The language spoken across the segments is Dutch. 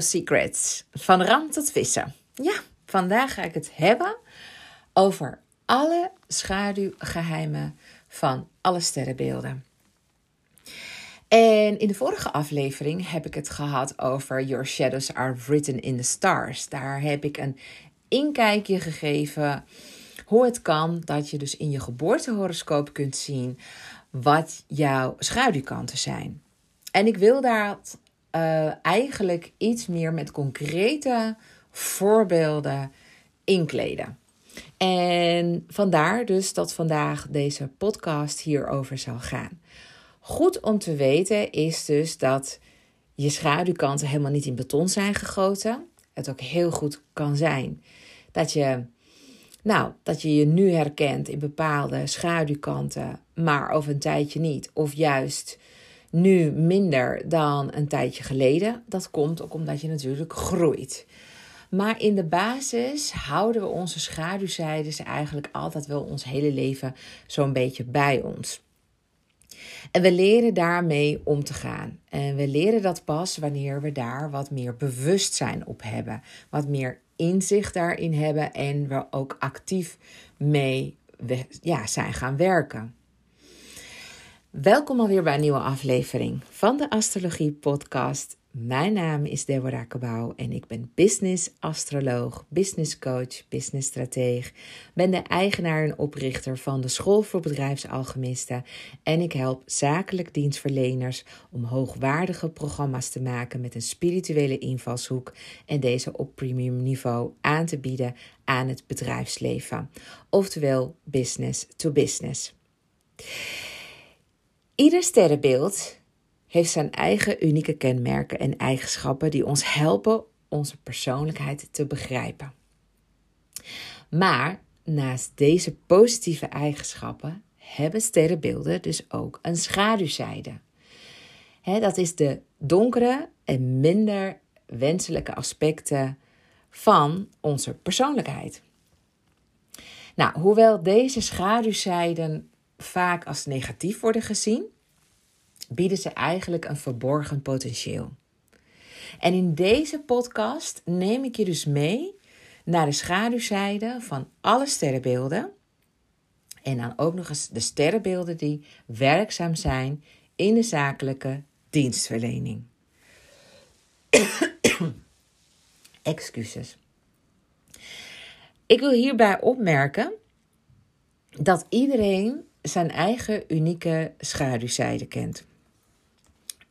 Secrets, van ram tot vissen. Ja, vandaag ga ik het hebben over alle schaduwgeheimen van alle sterrenbeelden. En in de vorige aflevering heb ik het gehad over Your Shadows Are Written in the Stars. Daar heb ik een inkijkje gegeven hoe het kan dat je dus in je geboortehoroscoop kunt zien wat jouw schaduwkanten zijn. En ik wil daar uh, eigenlijk iets meer met concrete voorbeelden inkleden. En vandaar dus dat vandaag deze podcast hierover zal gaan. Goed om te weten is dus dat je schaduwkanten helemaal niet in beton zijn gegoten. Het ook heel goed kan zijn dat je, nou, dat je je nu herkent in bepaalde schaduwkanten, maar over een tijdje niet. Of juist nu minder dan een tijdje geleden. Dat komt ook omdat je natuurlijk groeit. Maar in de basis houden we onze schaduwzijdes eigenlijk altijd wel ons hele leven zo'n beetje bij ons. En we leren daarmee om te gaan. En we leren dat pas wanneer we daar wat meer bewustzijn op hebben. Wat meer inzicht daarin hebben en we ook actief mee ja, zijn gaan werken. Welkom alweer bij een nieuwe aflevering van de Astrologie Podcast. Mijn naam is Deborah Cabau en ik ben business astroloog, business coach, business strateeg. Ben de eigenaar en oprichter van de School voor Bedrijfsalchemisten en ik help zakelijk dienstverleners om hoogwaardige programma's te maken met een spirituele invalshoek en deze op premium niveau aan te bieden aan het bedrijfsleven, oftewel business to business. Ieder sterrenbeeld heeft zijn eigen unieke kenmerken en eigenschappen die ons helpen onze persoonlijkheid te begrijpen. Maar naast deze positieve eigenschappen hebben sterrenbeelden dus ook een schaduwzijde. dat is de donkere en minder wenselijke aspecten van onze persoonlijkheid. Nou, hoewel deze schaduwzijden vaak als negatief worden gezien, bieden ze eigenlijk een verborgen potentieel. En in deze podcast neem ik je dus mee naar de schaduwzijde van alle sterrenbeelden. En dan ook nog eens de sterrenbeelden die werkzaam zijn in de zakelijke dienstverlening. Excuses. Ik wil hierbij opmerken dat iedereen zijn eigen unieke schaduwzijde kent.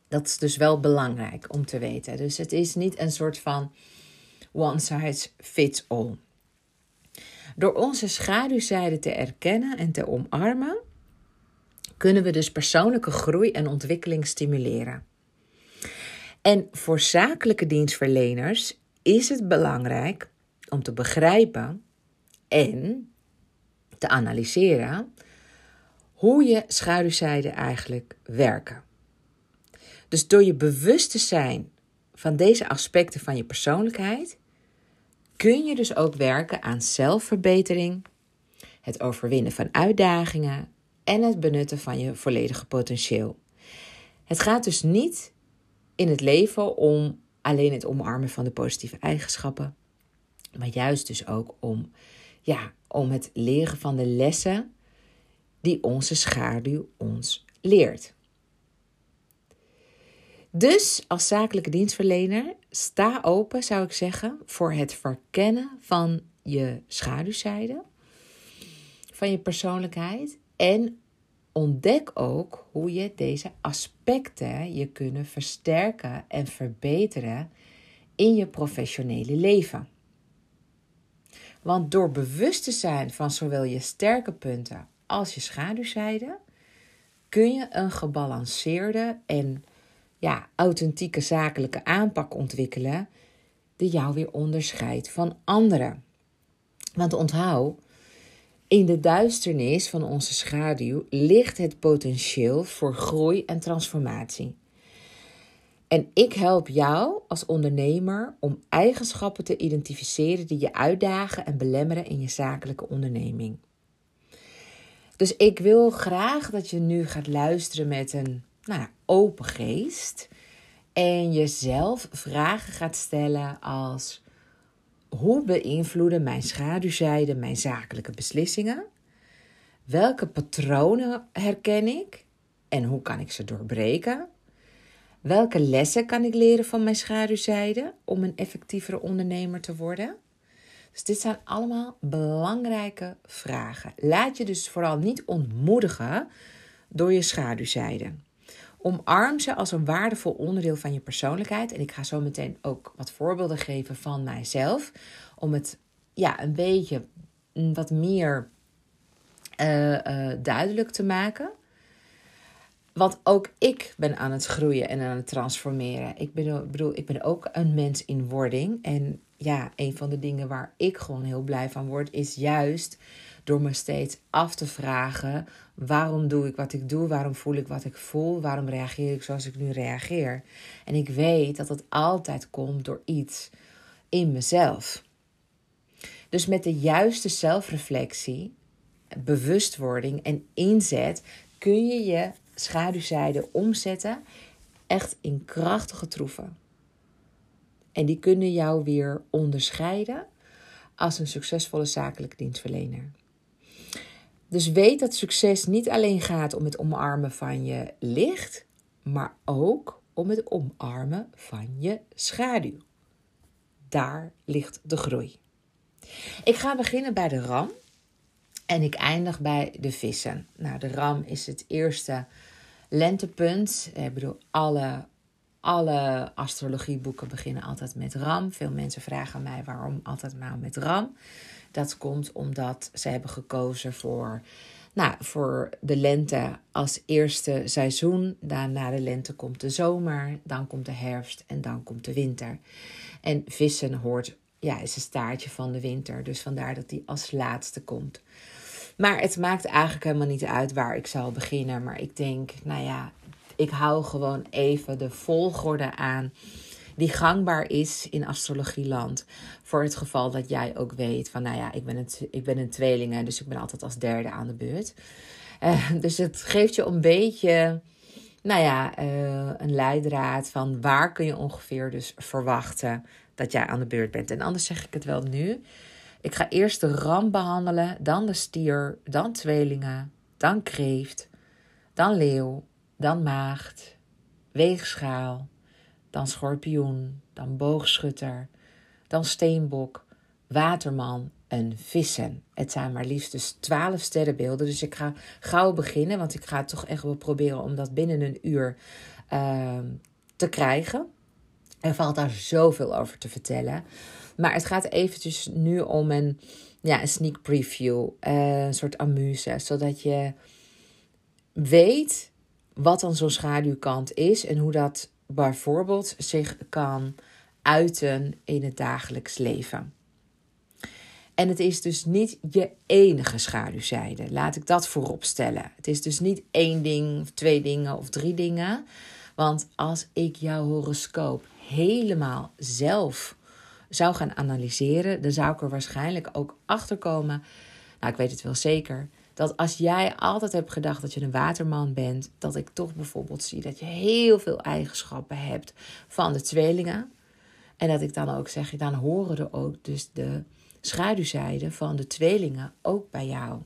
Dat is dus wel belangrijk om te weten. Dus het is niet een soort van one size fits all. Door onze schaduwzijde te erkennen en te omarmen, kunnen we dus persoonlijke groei en ontwikkeling stimuleren. En voor zakelijke dienstverleners is het belangrijk om te begrijpen en te analyseren hoe je schaduwzijden eigenlijk werken. Dus door je bewust te zijn van deze aspecten van je persoonlijkheid, kun je dus ook werken aan zelfverbetering, het overwinnen van uitdagingen en het benutten van je volledige potentieel. Het gaat dus niet in het leven om alleen het omarmen van de positieve eigenschappen, maar juist dus ook om, ja, om het leren van de lessen die onze schaduw ons leert. Dus als zakelijke dienstverlener sta open, zou ik zeggen, voor het verkennen van je schaduwzijde, van je persoonlijkheid en ontdek ook hoe je deze aspecten je kunnen versterken en verbeteren in je professionele leven. Want door bewust te zijn van zowel je sterke punten als je schaduwzijde, kun je een gebalanceerde en ja, authentieke zakelijke aanpak ontwikkelen die jou weer onderscheidt van anderen. Want onthoud, in de duisternis van onze schaduw ligt het potentieel voor groei en transformatie. En ik help jou als ondernemer om eigenschappen te identificeren die je uitdagen en belemmeren in je zakelijke onderneming. Dus ik wil graag dat je nu gaat luisteren met een nou ja, open geest. En jezelf vragen gaat stellen als: hoe beïnvloeden mijn schaduwzijde mijn zakelijke beslissingen? Welke patronen herken ik en hoe kan ik ze doorbreken? Welke lessen kan ik leren van mijn schaduwzijde om een effectievere ondernemer te worden? Dus dit zijn allemaal belangrijke vragen. Laat je dus vooral niet ontmoedigen door je schaduwzijde. Omarm ze als een waardevol onderdeel van je persoonlijkheid. En ik ga zo meteen ook wat voorbeelden geven van mijzelf. Om het ja, een beetje wat meer uh, uh, duidelijk te maken. Want ook ik ben aan het groeien en aan het transformeren. Ik bedoel, ik ben ook een mens in wording. En ja, een van de dingen waar ik gewoon heel blij van word, is juist door me steeds af te vragen: waarom doe ik wat ik doe? Waarom voel ik wat ik voel? Waarom reageer ik zoals ik nu reageer? En ik weet dat het altijd komt door iets in mezelf. Dus met de juiste zelfreflectie, bewustwording en inzet kun je je schaduwzijde omzetten echt in krachtige troeven. En die kunnen jou weer onderscheiden als een succesvolle zakelijk dienstverlener. Dus weet dat succes niet alleen gaat om het omarmen van je licht, maar ook om het omarmen van je schaduw. Daar ligt de groei. Ik ga beginnen bij de ram en ik eindig bij de vissen. Nou, de ram is het eerste lentepunt. Ik bedoel, alle, alle astrologieboeken beginnen altijd met ram. Veel mensen vragen mij waarom altijd maar met ram. Dat komt omdat ze hebben gekozen voor, nou, voor de lente als eerste seizoen. Daarna de lente komt de zomer, dan komt de herfst en dan komt de winter. En vissen hoort, ja, is een staartje van de winter. Dus vandaar dat die als laatste komt. Maar het maakt eigenlijk helemaal niet uit waar ik zal beginnen. Maar ik denk, nou ja, ik hou gewoon even de volgorde aan die gangbaar is in astrologieland. Voor het geval dat jij ook weet van, nou ja, ik ben een, ik ben een tweeling, dus ik ben altijd als derde aan de beurt. Uh, dus het geeft je een beetje, nou ja, uh, een leidraad van waar kun je ongeveer dus verwachten dat jij aan de beurt bent. En anders zeg ik het wel nu. Ik ga eerst de ram behandelen, dan de stier, dan tweelingen, dan kreeft, dan leeuw, dan maagd, weegschaal, dan schorpioen, dan boogschutter, dan steenbok, waterman en vissen. Het zijn maar liefst dus twaalf sterrenbeelden. Dus ik ga gauw beginnen, want ik ga toch echt wel proberen om dat binnen een uur uh, te krijgen. Er valt daar zoveel over te vertellen. Maar het gaat eventjes nu om een, ja, een sneak preview, uh, een soort amuse, zodat je weet wat dan zo'n schaduwkant is en hoe dat bijvoorbeeld zich kan uiten in het dagelijks leven. En het is dus niet je enige schaduwzijde. Laat ik dat voorop stellen. Het is dus niet één ding, of twee dingen of drie dingen. Want als ik jouw horoscoop helemaal zelf zou gaan analyseren, dan zou ik er waarschijnlijk ook achter komen. Nou, ik weet het wel zeker dat als jij altijd hebt gedacht dat je een waterman bent, dat ik toch bijvoorbeeld zie dat je heel veel eigenschappen hebt van de tweelingen. En dat ik dan ook zeg, dan horen er ook dus de schaduwzijde van de tweelingen ook bij jou.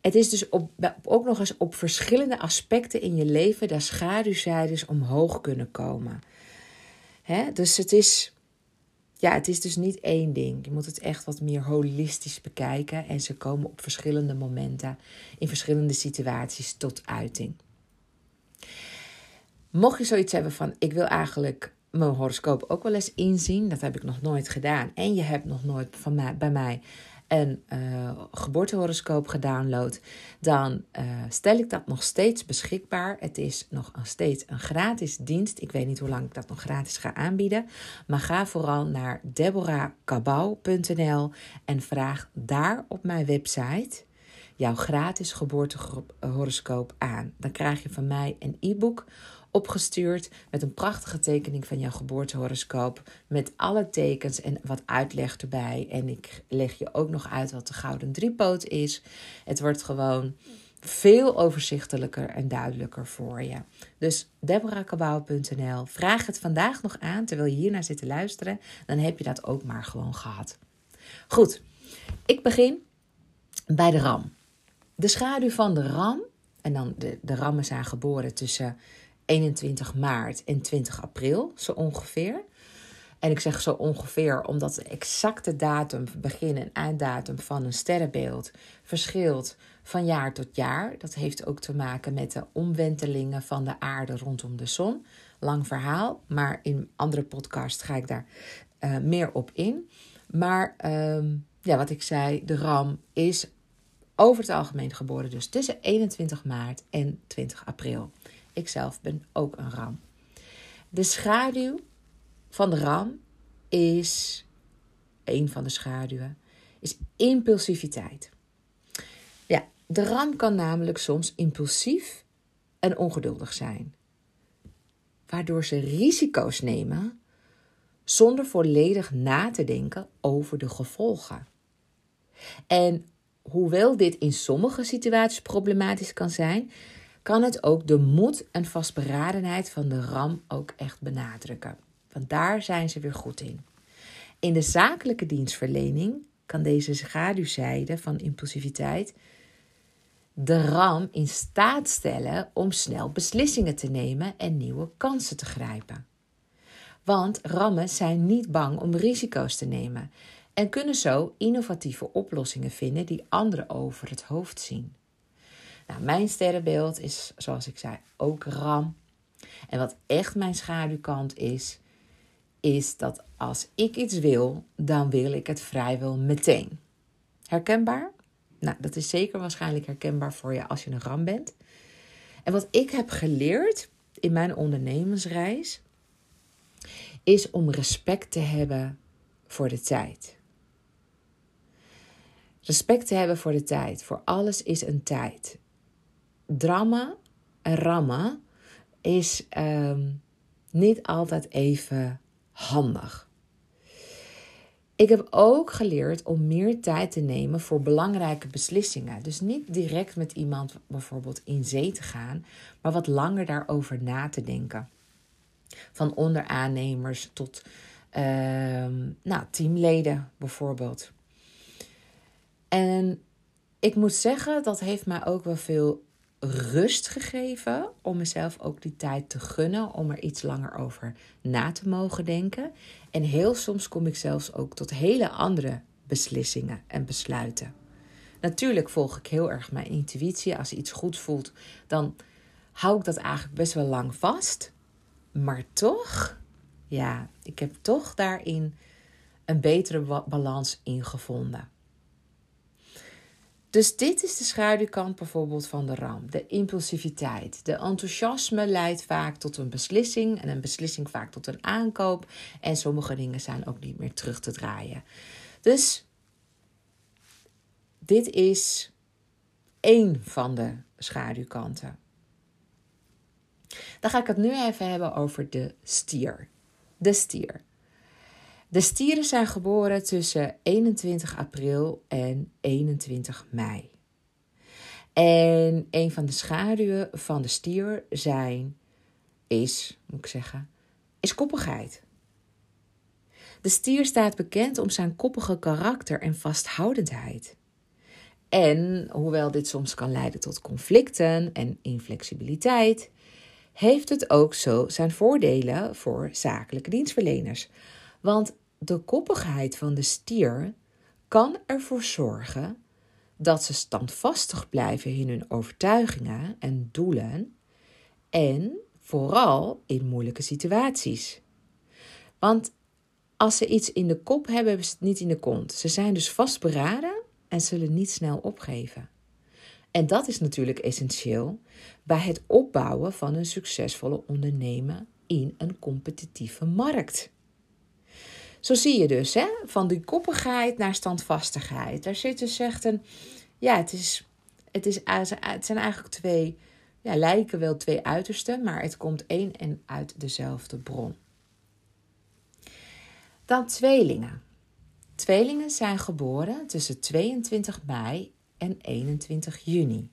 Het is dus op, ook nog eens op verschillende aspecten in je leven dat schaduwzijdes omhoog kunnen komen. Dus het is ja, het is dus niet één ding. Je moet het echt wat meer holistisch bekijken. En ze komen op verschillende momenten, in verschillende situaties tot uiting. Mocht je zoiets hebben van: ik wil eigenlijk mijn horoscoop ook wel eens inzien, dat heb ik nog nooit gedaan. En je hebt nog nooit van mij, bij mij een uh, geboortehoroscoop gedownload, dan uh, stel ik dat nog steeds beschikbaar. Het is nog steeds een gratis dienst. Ik weet niet hoe lang ik dat nog gratis ga aanbieden. Maar ga vooral naar deborahkabau.nl en vraag daar op mijn website jouw gratis geboortehoroscoop aan. Dan krijg je van mij een e-book opgestuurd met een prachtige tekening van jouw geboortehoroscoop. Met alle tekens en wat uitleg erbij. En ik leg je ook nog uit wat de gouden driepoot is. Het wordt gewoon veel overzichtelijker en duidelijker voor je. Dus deborahkabouw.nl. Vraag het vandaag nog aan terwijl je hiernaar zit te luisteren. Dan heb je dat ook maar gewoon gehad. Goed, ik begin bij de ram. De schaduw van de ram, en dan de, de rammen zijn geboren tussen 21 maart en 20 april, zo ongeveer. En ik zeg zo ongeveer omdat de exacte datum, begin- en einddatum van een sterrenbeeld verschilt van jaar tot jaar. Dat heeft ook te maken met de omwentelingen van de aarde rondom de zon. Lang verhaal, maar in andere podcast ga ik daar uh, meer op in. Maar um, ja, wat ik zei, de ram is over het algemeen geboren, dus tussen 21 maart en 20 april. Ikzelf ben ook een ram. De schaduw van de ram is, een van de schaduwen, is impulsiviteit. Ja, de ram kan namelijk soms impulsief en ongeduldig zijn. Waardoor ze risico's nemen zonder volledig na te denken over de gevolgen. En hoewel dit in sommige situaties problematisch kan zijn, kan het ook de moed en vastberadenheid van de ram ook echt benadrukken. Want daar zijn ze weer goed in. In de zakelijke dienstverlening kan deze schaduwzijde van impulsiviteit de ram in staat stellen om snel beslissingen te nemen en nieuwe kansen te grijpen. Want rammen zijn niet bang om risico's te nemen en kunnen zo innovatieve oplossingen vinden die anderen over het hoofd zien. Nou, mijn sterrenbeeld is, zoals ik zei, ook ram. En wat echt mijn schaduwkant is, is dat als ik iets wil, dan wil ik het vrijwel meteen. Herkenbaar? Nou, dat is zeker waarschijnlijk herkenbaar voor je als je een ram bent. En wat ik heb geleerd in mijn ondernemersreis, is om respect te hebben voor de tijd. Respect te hebben voor de tijd. Voor alles is een tijd. Drama en rammen is um, niet altijd even handig. Ik heb ook geleerd om meer tijd te nemen voor belangrijke beslissingen. Dus niet direct met iemand bijvoorbeeld in zee te gaan, maar wat langer daarover na te denken. Van onderaannemers tot uh, nou, teamleden bijvoorbeeld. En ik moet zeggen, dat heeft mij ook wel veel rust gegeven om mezelf ook die tijd te gunnen om er iets langer over na te mogen denken. En heel soms kom ik zelfs ook tot hele andere beslissingen en besluiten. Natuurlijk volg ik heel erg mijn intuïtie. Als iets goed voelt, dan hou ik dat eigenlijk best wel lang vast. Maar toch, ja, ik heb toch daarin een betere balans in gevonden. Dus dit is de schaduwkant bijvoorbeeld van de ram. De impulsiviteit. De enthousiasme leidt vaak tot een beslissing en een beslissing vaak tot een aankoop. En sommige dingen zijn ook niet meer terug te draaien. Dus dit is één van de schaduwkanten. Dan ga ik het nu even hebben over de stier. De stier. De stieren zijn geboren tussen 21 april en 21 mei. En een van de schaduwen van de stier zijn, is, moet ik zeggen, is koppigheid. De stier staat bekend om zijn koppige karakter en vasthoudendheid. En hoewel dit soms kan leiden tot conflicten en inflexibiliteit, heeft het ook zo zijn voordelen voor zakelijke dienstverleners. Want de koppigheid van de stier kan ervoor zorgen dat ze standvastig blijven in hun overtuigingen en doelen en vooral in moeilijke situaties. Want als ze iets in de kop hebben, hebben ze het niet in de kont. Ze zijn dus vastberaden en zullen niet snel opgeven. En dat is natuurlijk essentieel bij het opbouwen van een succesvolle ondernemen in een competitieve markt. Zo zie je dus, hè, van die koppigheid naar standvastigheid. Daar zit dus echt een, ja, het, is, het, is, het zijn eigenlijk twee, ja, lijken wel twee uitersten, maar het komt één en uit dezelfde bron. Dan tweelingen. Tweelingen zijn geboren tussen 22 mei en 21 juni.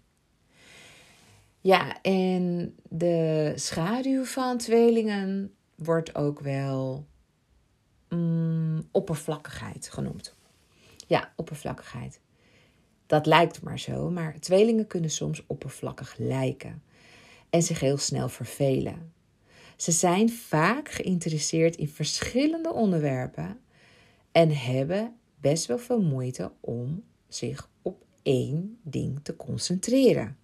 Ja, en de schaduw van tweelingen wordt ook wel mm, oppervlakkigheid genoemd. Ja, oppervlakkigheid. Dat lijkt maar zo, maar tweelingen kunnen soms oppervlakkig lijken en zich heel snel vervelen. Ze zijn vaak geïnteresseerd in verschillende onderwerpen en hebben best wel veel moeite om zich op één ding te concentreren.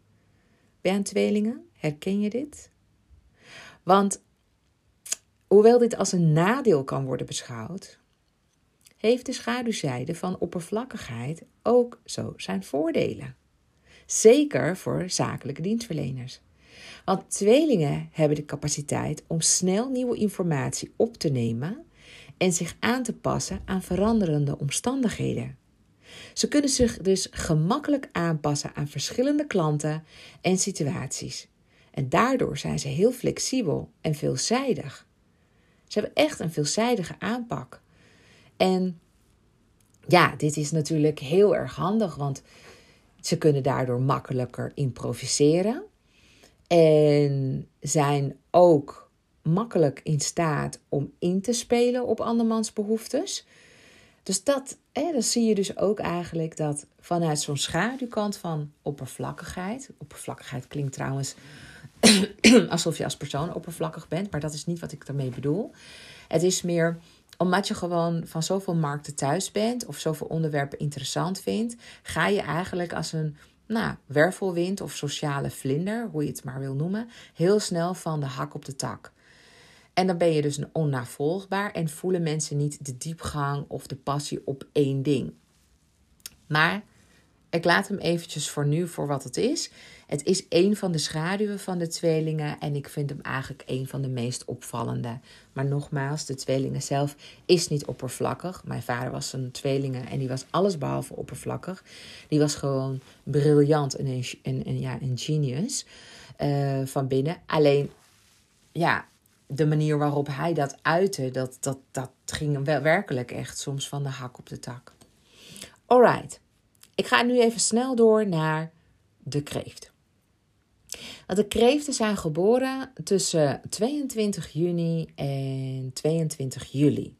Bij tweelingen, herken je dit? Want hoewel dit als een nadeel kan worden beschouwd, heeft de schaduwzijde van oppervlakkigheid ook zo zijn voordelen. Zeker voor zakelijke dienstverleners. Want tweelingen hebben de capaciteit om snel nieuwe informatie op te nemen en zich aan te passen aan veranderende omstandigheden. Ze kunnen zich dus gemakkelijk aanpassen aan verschillende klanten en situaties. En daardoor zijn ze heel flexibel en veelzijdig. Ze hebben echt een veelzijdige aanpak. En ja, dit is natuurlijk heel erg handig, want ze kunnen daardoor makkelijker improviseren. En zijn ook makkelijk in staat om in te spelen op andermans behoeftes. Dus dat, hè, dan zie je dus ook eigenlijk dat vanuit zo'n schaduwkant van oppervlakkigheid. Oppervlakkigheid klinkt trouwens alsof je als persoon oppervlakkig bent, maar dat is niet wat ik daarmee bedoel. Het is meer omdat je gewoon van zoveel markten thuis bent of zoveel onderwerpen interessant vindt, ga je eigenlijk als een nou, wervelwind of sociale vlinder, hoe je het maar wil noemen, heel snel van de hak op de tak. En dan ben je dus onnavolgbaar en voelen mensen niet de diepgang of de passie op één ding. Maar ik laat hem eventjes voor nu voor wat het is. Het is een van de schaduwen van de tweelingen en ik vind hem eigenlijk een van de meest opvallende. Maar nogmaals, de tweelingen zelf is niet oppervlakkig. Mijn vader was een tweelingen en die was allesbehalve oppervlakkig. Die was gewoon briljant en een, ja, een genius uh, van binnen. Alleen, ja, de manier waarop hij dat uitte, dat, dat, dat ging hem wel werkelijk echt soms van de hak op de tak. Alright, ik ga nu even snel door naar de kreeft. De kreeften zijn geboren tussen 22 juni en 22 juli,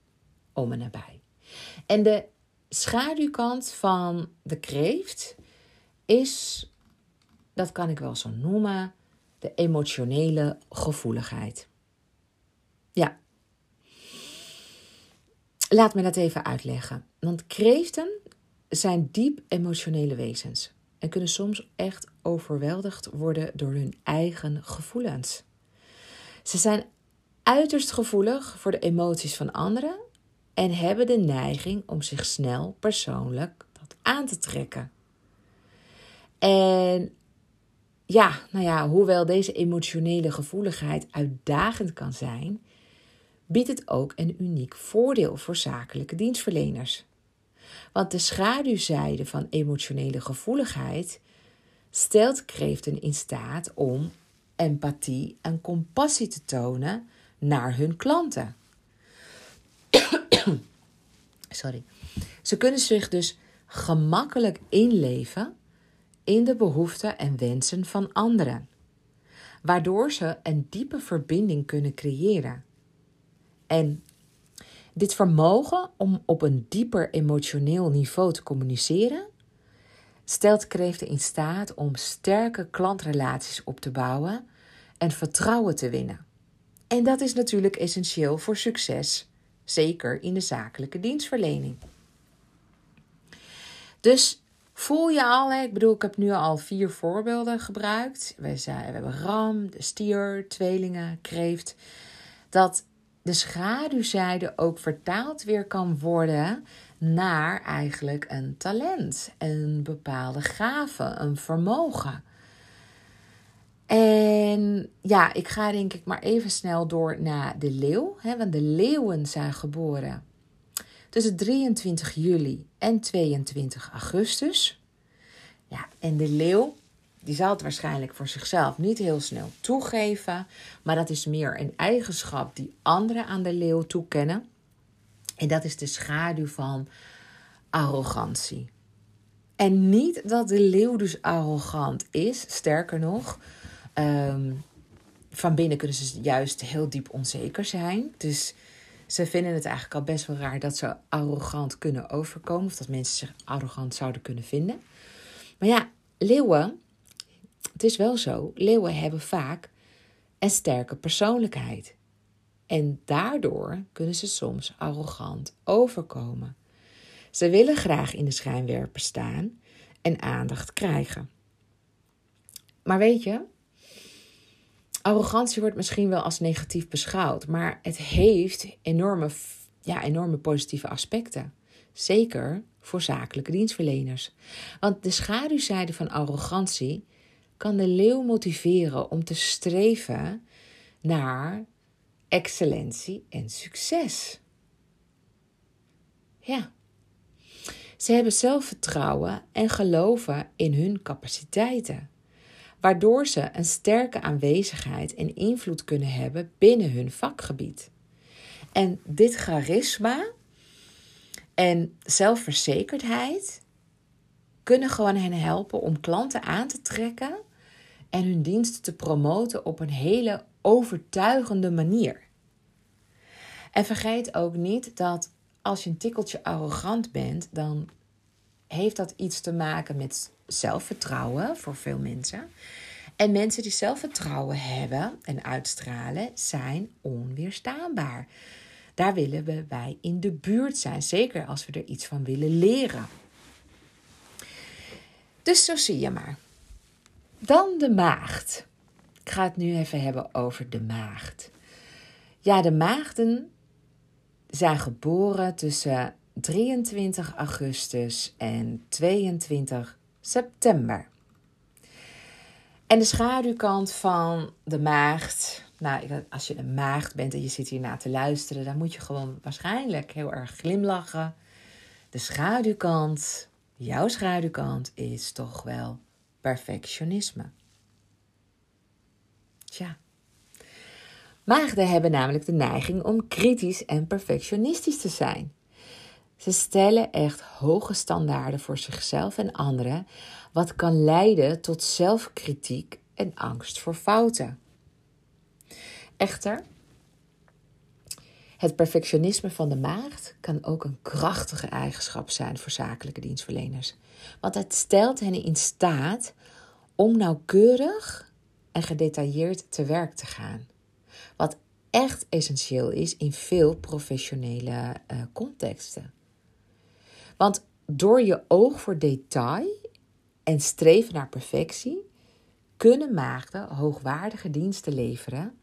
om en nabij. En de schaduwkant van de kreeft is, dat kan ik wel zo noemen, de emotionele gevoeligheid. Ja. Laat me dat even uitleggen. Want kreeften zijn diep emotionele wezens en kunnen soms echt overweldigd worden door hun eigen gevoelens. Ze zijn uiterst gevoelig voor de emoties van anderen en hebben de neiging om zich snel persoonlijk dat aan te trekken. En ja, nou ja, hoewel deze emotionele gevoeligheid uitdagend kan zijn, biedt het ook een uniek voordeel voor zakelijke dienstverleners. Want de schaduwzijde van emotionele gevoeligheid stelt kreeften in staat om empathie en compassie te tonen naar hun klanten. Sorry. Ze kunnen zich dus gemakkelijk inleven in de behoeften en wensen van anderen, waardoor ze een diepe verbinding kunnen creëren. En dit vermogen om op een dieper emotioneel niveau te communiceren stelt kreeften in staat om sterke klantrelaties op te bouwen en vertrouwen te winnen. En dat is natuurlijk essentieel voor succes, zeker in de zakelijke dienstverlening. Dus voel je al, ik bedoel, ik heb nu al vier voorbeelden gebruikt. We, hebben ram, de stier, tweelingen, kreeft. Dat de schaduwzijde ook vertaald weer kan worden naar eigenlijk een talent, een bepaalde gave, een vermogen. En ja, ik ga denk ik maar even snel door naar de leeuw. Hè, want de leeuwen zijn geboren tussen 23 juli en 22 augustus. Ja, en de leeuw die zal het waarschijnlijk voor zichzelf niet heel snel toegeven, maar dat is meer een eigenschap die anderen aan de leeuw toekennen. En dat is de schaduw van arrogantie. En niet dat de leeuw dus arrogant is, sterker nog, Ehm, van binnen kunnen ze juist heel diep onzeker zijn. Dus ze vinden het eigenlijk al best wel raar dat ze arrogant kunnen overkomen. Of dat mensen zich arrogant zouden kunnen vinden. Maar ja, leeuwen, het is wel zo. Leeuwen hebben vaak een sterke persoonlijkheid. En daardoor kunnen ze soms arrogant overkomen. Ze willen graag in de schijnwerper staan en aandacht krijgen. Maar weet je, arrogantie wordt misschien wel als negatief beschouwd, maar het heeft enorme, ja, enorme positieve aspecten. Zeker voor zakelijke dienstverleners. Want de schaduwzijde van arrogantie kan de leeuw motiveren om te streven naar excellentie en succes. Ja. Ze hebben zelfvertrouwen en geloven in hun capaciteiten, waardoor ze een sterke aanwezigheid en invloed kunnen hebben binnen hun vakgebied. En dit charisma en zelfverzekerdheid kunnen gewoon hen helpen om klanten aan te trekken en hun diensten te promoten op een hele overtuigende manier. En vergeet ook niet dat als je een tikkeltje arrogant bent, dan heeft dat iets te maken met zelfvertrouwen voor veel mensen. En mensen die zelfvertrouwen hebben en uitstralen, zijn onweerstaanbaar. Daar willen we bij in de buurt zijn, zeker als we er iets van willen leren. Dus zo zie je maar. Dan de maagd. Ik ga het nu even hebben over de maagd. Ja, de maagden zijn geboren tussen 23 augustus en 22 september. En de schaduwkant van de maagd. Nou, als je een maagd bent en je zit hierna te luisteren, dan moet je gewoon waarschijnlijk heel erg glimlachen. De schaduwkant, jouw schaduwkant, is toch wel perfectionisme. Tja. Maagden hebben namelijk de neiging om kritisch en perfectionistisch te zijn. Ze stellen echt hoge standaarden voor zichzelf en anderen, wat kan leiden tot zelfkritiek en angst voor fouten. Echter, het perfectionisme van de maagd kan ook een krachtige eigenschap zijn voor zakelijke dienstverleners. Want het stelt hen in staat om nauwkeurig en gedetailleerd te werk te gaan. Wat echt essentieel is in veel professionele uh, contexten. Want door je oog voor detail en streven naar perfectie kunnen maagden hoogwaardige diensten leveren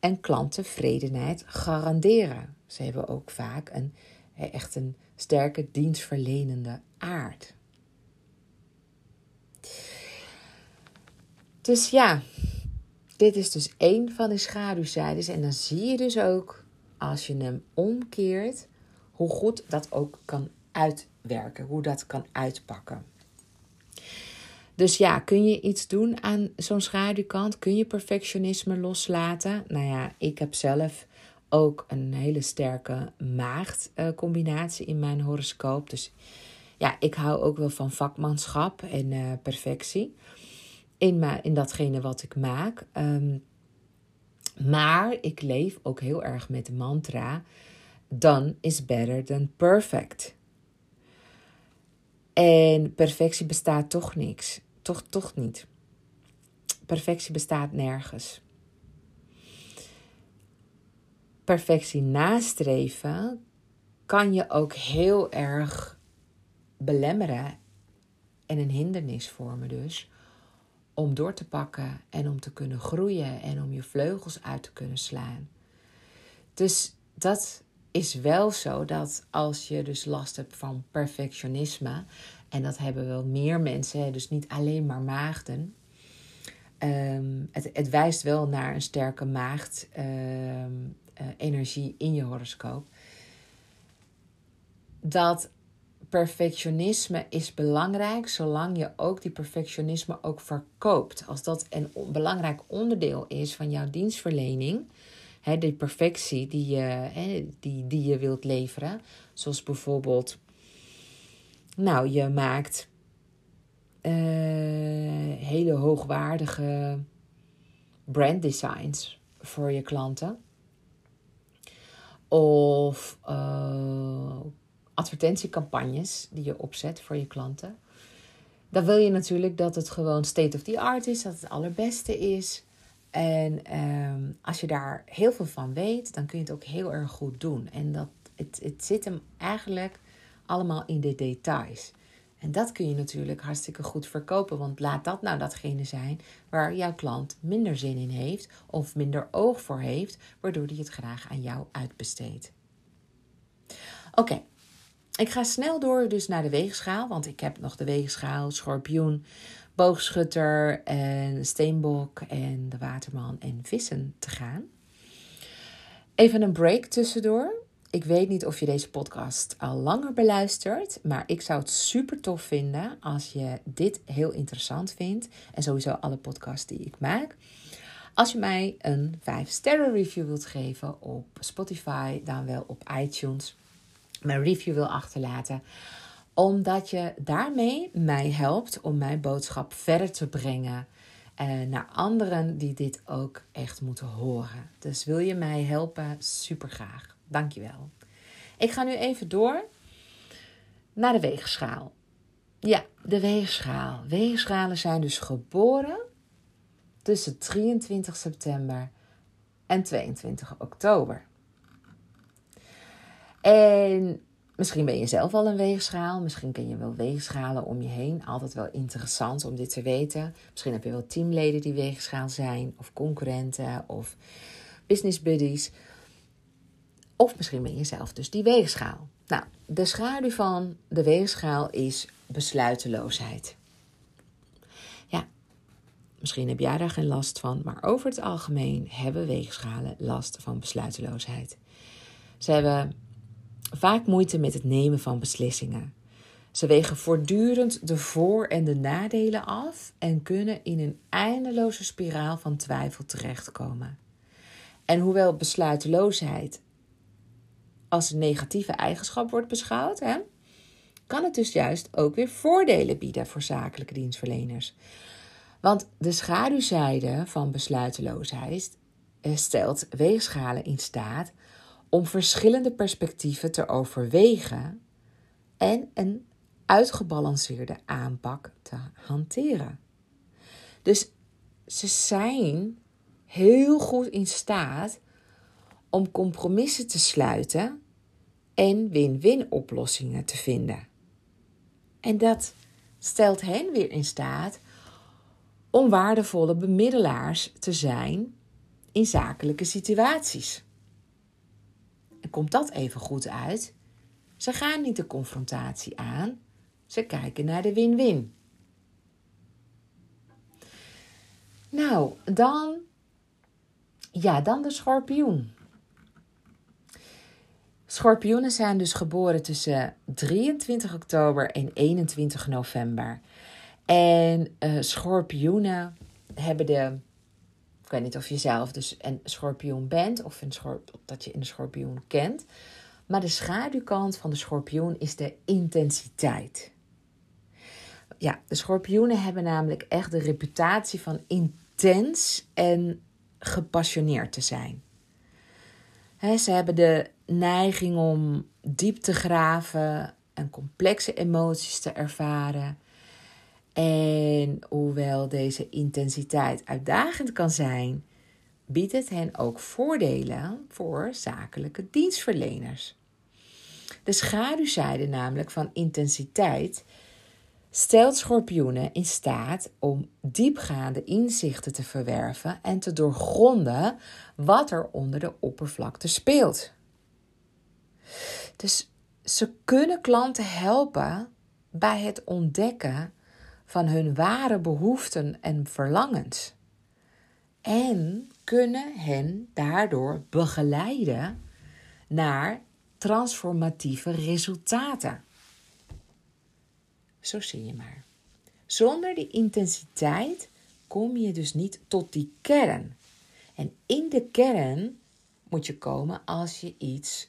en klanttevredenheid garanderen. Ze hebben ook vaak een, echt een sterke dienstverlenende aard. Dus ja, dit is dus één van de schaduwzijdes. En dan zie je dus ook, als je hem omkeert, hoe goed dat ook kan uitwerken, hoe dat kan uitpakken. Dus ja, kun je iets doen aan zo'n schaduwkant? Kun je perfectionisme loslaten? Nou ja, ik heb zelf ook een hele sterke maagd-combinatie in mijn horoscoop. Dus ja, ik hou ook wel van vakmanschap en uh, perfectie in, in datgene wat ik maak. Ehm, maar ik leef ook heel erg met de mantra: done is better than perfect. En perfectie bestaat toch niks. Toch, toch niet. Perfectie bestaat nergens. Perfectie nastreven kan je ook heel erg belemmeren en een hindernis vormen dus om door te pakken en om te kunnen groeien en om je vleugels uit te kunnen slaan. Dus dat is wel zo dat als je dus last hebt van perfectionisme, en dat hebben wel meer mensen, dus niet alleen maar maagden. Het, het, wijst wel naar een sterke maagd ehm, eh, energie in je horoscoop. Dat perfectionisme is belangrijk, zolang je ook die perfectionisme ook verkoopt. Als dat een belangrijk onderdeel is van jouw dienstverlening, hè, die perfectie die je, hè, die, die je wilt leveren, zoals bijvoorbeeld, nou, je maakt uh, hele hoogwaardige brand designs voor je klanten. Of uh, advertentiecampagnes die je opzet voor je klanten. Dan wil je natuurlijk dat het gewoon state of the art is, dat het allerbeste is. En ehm, als je daar heel veel van weet, dan kun je het ook heel erg goed doen. En dat, het, het zit hem eigenlijk allemaal in de details. En dat kun je natuurlijk hartstikke goed verkopen, want laat dat nou datgene zijn waar jouw klant minder zin in heeft of minder oog voor heeft, waardoor hij het graag aan jou uitbesteedt. Oké, ik ga snel door dus naar de weegschaal, want ik heb nog de weegschaal, schorpioen, boogschutter en steenbok en de waterman en vissen te gaan. Even een break tussendoor. Ik weet niet of je deze podcast al langer beluistert, maar ik zou het super tof vinden als je dit heel interessant vindt en sowieso alle podcasts die ik maak. Als je mij een 5 sterren review wilt geven op Spotify, dan wel op iTunes, mijn review wil achterlaten, omdat je daarmee mij helpt om mijn boodschap verder te brengen uh, naar anderen die dit ook echt moeten horen. Dus wil je mij helpen? Super graag. Dankjewel. Ik ga nu even door naar de weegschaal. Ja, de weegschaal. Weegschalen zijn dus geboren tussen 23 september en 22 oktober. En misschien ben je zelf al een weegschaal. Misschien ken je wel weegschalen om je heen. Altijd wel interessant om dit te weten. Misschien heb je wel teamleden die weegschaal zijn, of concurrenten, of business buddies. Of misschien ben je zelf dus die weegschaal. Nou, de schaduw van de weegschaal is besluiteloosheid. Ja, misschien heb jij daar geen last van, maar over het algemeen hebben weegschalen last van besluiteloosheid. Ze hebben vaak moeite met het nemen van beslissingen. Ze wegen voortdurend de voor- en de nadelen af en kunnen in een eindeloze spiraal van twijfel terechtkomen. En hoewel besluiteloosheid als een negatieve eigenschap wordt beschouwd, hè, kan het dus juist ook weer voordelen bieden voor zakelijke dienstverleners. Want de schaduwzijde van besluiteloosheid stelt weegschalen in staat om verschillende perspectieven te overwegen en een uitgebalanceerde aanpak te hanteren. Dus ze zijn heel goed in staat om compromissen te sluiten en win-win oplossingen te vinden. En dat stelt hen weer in staat om waardevolle bemiddelaars te zijn in zakelijke situaties. En komt dat even goed uit? Ze gaan niet de confrontatie aan, ze kijken naar de win-win. Nou, dan, ja, dan de schorpioen. Schorpioenen zijn dus geboren tussen 23 oktober en 21 november. En uh, schorpioenen hebben de. Ik weet niet of je zelf dus een schorpioen bent of een schorp, dat je een schorpioen kent. Maar de schaduwkant van de schorpioen is de intensiteit. Ja, de schorpioenen hebben namelijk echt de reputatie van intens en gepassioneerd te zijn. Ze hebben de neiging om diep te graven en complexe emoties te ervaren. En hoewel deze intensiteit uitdagend kan zijn, biedt het hen ook voordelen voor zakelijke dienstverleners. De schaduwzijde namelijk van intensiteit stelt schorpioenen in staat om diepgaande inzichten te verwerven en te doorgronden wat er onder de oppervlakte speelt. Dus ze kunnen klanten helpen bij het ontdekken van hun ware behoeften en verlangens. En kunnen hen daardoor begeleiden naar transformatieve resultaten. Zo zie je maar. Zonder die intensiteit kom je dus niet tot die kern. En in de kern moet je komen als je iets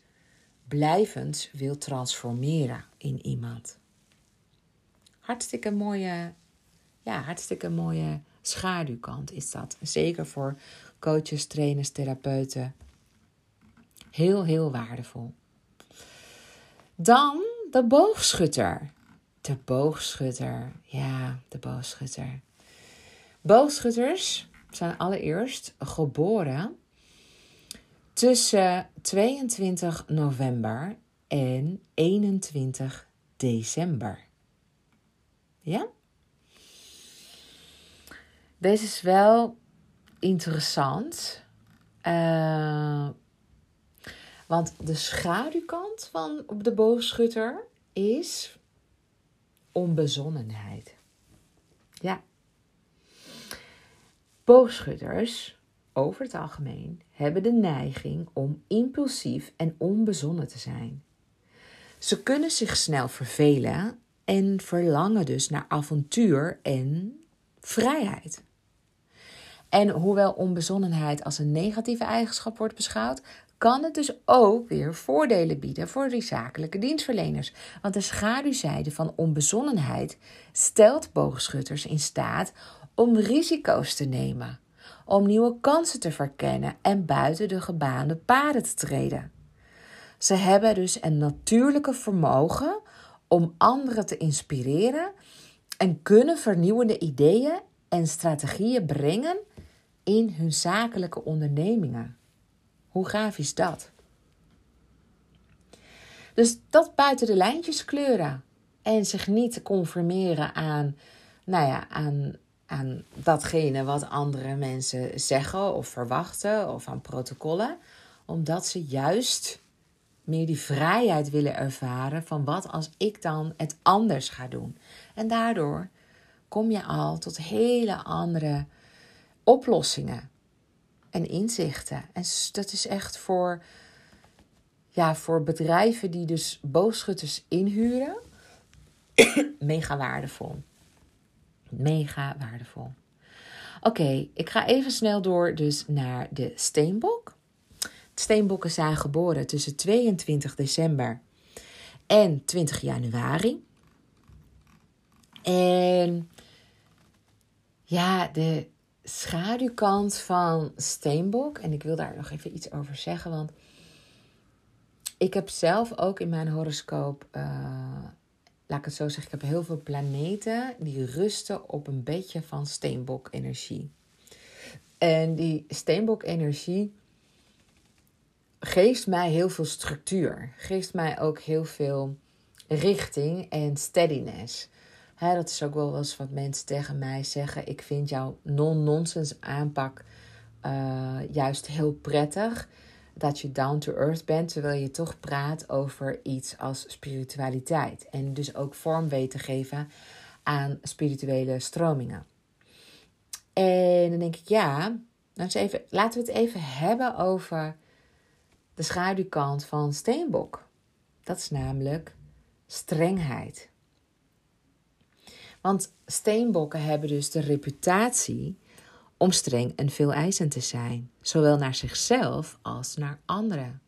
blijvend wil transformeren in iemand. Hartstikke mooie, ja, hartstikke mooie schaduwkant is dat. Zeker voor coaches, trainers, therapeuten. Heel, heel waardevol. Dan de boogschutter. De boogschutter. Ja, de boogschutter. Boogschutters zijn allereerst geboren tussen 22 november en 21 december. Ja? Deze is wel interessant. Uh, want de schaduwkant van de boogschutter is onbezonnenheid. Ja. Boogschutters, over het algemeen, hebben de neiging om impulsief en onbezonnen te zijn. Ze kunnen zich snel vervelen en verlangen dus naar avontuur en vrijheid. En hoewel onbezonnenheid als een negatieve eigenschap wordt beschouwd, kan het dus ook weer voordelen bieden voor die zakelijke dienstverleners. Want de schaduwzijde van onbezonnenheid stelt boogschutters in staat om risico's te nemen, om nieuwe kansen te verkennen en buiten de gebaande paden te treden. Ze hebben dus een natuurlijke vermogen om anderen te inspireren en kunnen vernieuwende ideeën en strategieën brengen in hun zakelijke ondernemingen. Hoe gaaf is dat? Dus dat buiten de lijntjes kleuren en zich niet conformeren aan, nou ja, aan, aan datgene wat andere mensen zeggen of verwachten of aan protocollen, omdat ze juist meer die vrijheid willen ervaren van wat als ik dan het anders ga doen. En daardoor kom je al tot hele andere oplossingen en inzichten. En dat is echt voor, ja, voor bedrijven die dus boogschutters inhuren, mega waardevol. Mega waardevol. Oké, ik ga even snel door dus naar de steenbok. Steenbokken zijn geboren tussen 22 december en 20 januari. En ja, de schaduwkant van Steenbok, en ik wil daar nog even iets over zeggen, want ik heb zelf ook in mijn horoscoop, uh, laat ik het zo zeggen, ik heb heel veel planeten die rusten op een beetje van Steenbok-energie. En die Steenbok-energie geeft mij heel veel structuur, geeft mij ook heel veel richting en steadiness dat is ook wel eens wat mensen tegen mij zeggen. Ik vind jouw non-nonsense aanpak uh, juist heel prettig. Dat je down to earth bent, terwijl je toch praat over iets als spiritualiteit. En dus ook vorm weet te geven aan spirituele stromingen. En dan denk ik, ja, laten we het even hebben over de schaduwkant van Steenbok. Dat is namelijk strengheid. Want steenbokken hebben dus de reputatie om streng en veel eisend te zijn, zowel naar zichzelf als naar anderen.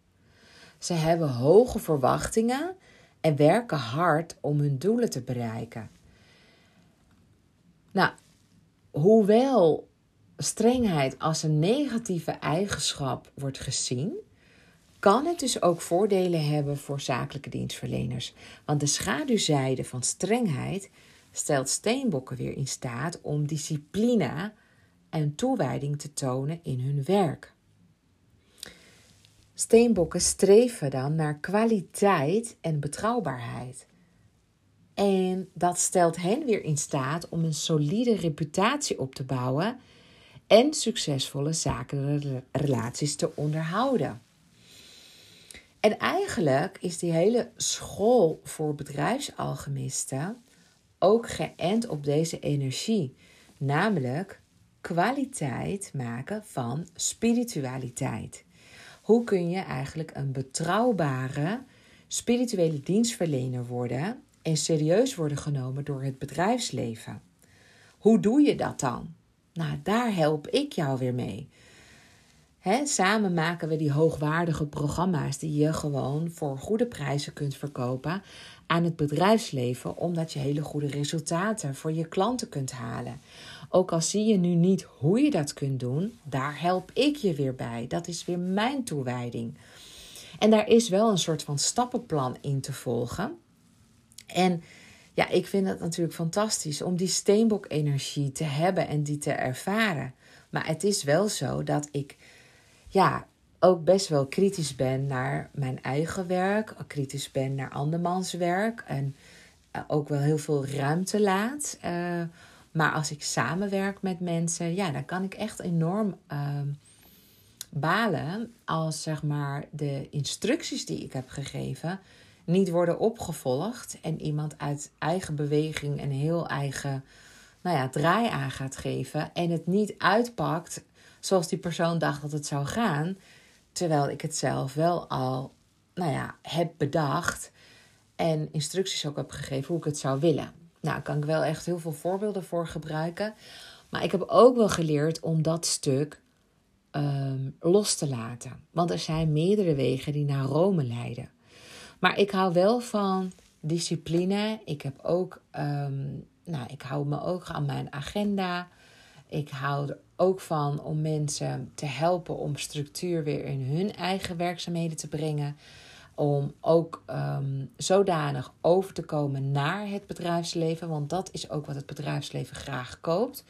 Ze hebben hoge verwachtingen en werken hard om hun doelen te bereiken. Nou, hoewel strengheid als een negatieve eigenschap wordt gezien, kan het dus ook voordelen hebben voor zakelijke dienstverleners. Want de schaduwzijde van strengheid stelt steenbokken weer in staat om discipline en toewijding te tonen in hun werk. Steenbokken streven dan naar kwaliteit en betrouwbaarheid. En dat stelt hen weer in staat om een solide reputatie op te bouwen en succesvolle zakelijke relaties te onderhouden. En eigenlijk is die hele school voor bedrijfsalchemisten ook geënt op deze energie, namelijk kwaliteit maken van spiritualiteit. Hoe kun je eigenlijk een betrouwbare spirituele dienstverlener worden en serieus worden genomen door het bedrijfsleven? Hoe doe je dat dan? Nou, daar help ik jou weer mee. samen maken we die hoogwaardige programma's die je gewoon voor goede prijzen kunt verkopen aan het bedrijfsleven omdat je hele goede resultaten voor je klanten kunt halen. Ook al zie je nu niet hoe je dat kunt doen, daar help ik je weer bij. Dat is weer mijn toewijding. En daar is wel een soort van stappenplan in te volgen. En ja, ik vind het natuurlijk fantastisch om die steenbok-energie te hebben en die te ervaren. Maar het is wel zo dat ik ja, ook best wel kritisch ben naar mijn eigen werk, kritisch ben naar andermans werk en eh, ook wel heel veel ruimte laat. Uh, maar als ik samenwerk met mensen, ja, dan kan ik echt enorm ehm, balen als zeg maar de instructies die ik heb gegeven niet worden opgevolgd en iemand uit eigen beweging een heel eigen nou ja, draai aan gaat geven en het niet uitpakt zoals die persoon dacht dat het zou gaan, terwijl ik het zelf wel al nou ja, heb bedacht en instructies ook heb gegeven hoe ik het zou willen. Nou, daar kan ik wel echt heel veel voorbeelden voor gebruiken. Maar ik heb ook wel geleerd om dat stuk ehm, los te laten. Want er zijn meerdere wegen die naar Rome leiden. Maar ik hou wel van discipline. Ik heb ook, ehm, nou, ik hou me ook aan mijn agenda. Ik hou er ook van om mensen te helpen om structuur weer in hun eigen werkzaamheden te brengen om ook um, zodanig over te komen naar het bedrijfsleven, want dat is ook wat het bedrijfsleven graag koopt.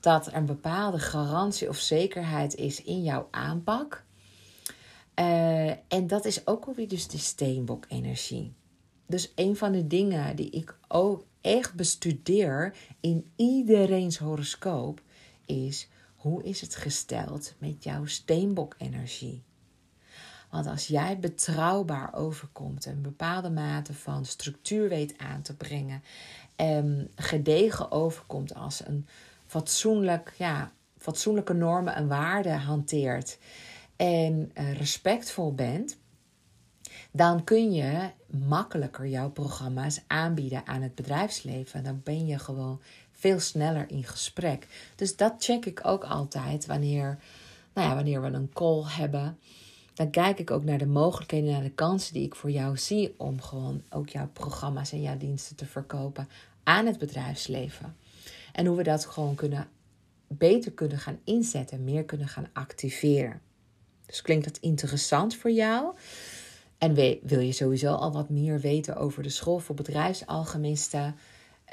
Dat er een bepaalde garantie of zekerheid is in jouw aanpak. Uh, en dat is ook alweer dus de steenbok-energie. Dus een van de dingen die ik ook echt bestudeer in iedereen's horoscoop is hoe is het gesteld met jouw steenbok-energie? Want als jij betrouwbaar overkomt, een bepaalde mate van structuur weet aan te brengen, en gedegen overkomt als een fatsoenlijk, ja, fatsoenlijke normen en waarden hanteert en eh, respectvol bent, dan kun je makkelijker jouw programma's aanbieden aan het bedrijfsleven. Dan ben je gewoon veel sneller in gesprek. Dus dat check ik ook altijd wanneer, nou ja, wanneer we een call hebben dan kijk ik ook naar de mogelijkheden, naar de kansen die ik voor jou zie om gewoon ook jouw programma's en jouw diensten te verkopen aan het bedrijfsleven. En hoe we dat gewoon kunnen beter kunnen gaan inzetten, meer kunnen gaan activeren. Dus klinkt dat interessant voor jou? En wil je sowieso al wat meer weten over de school voor bedrijfsalchemisten?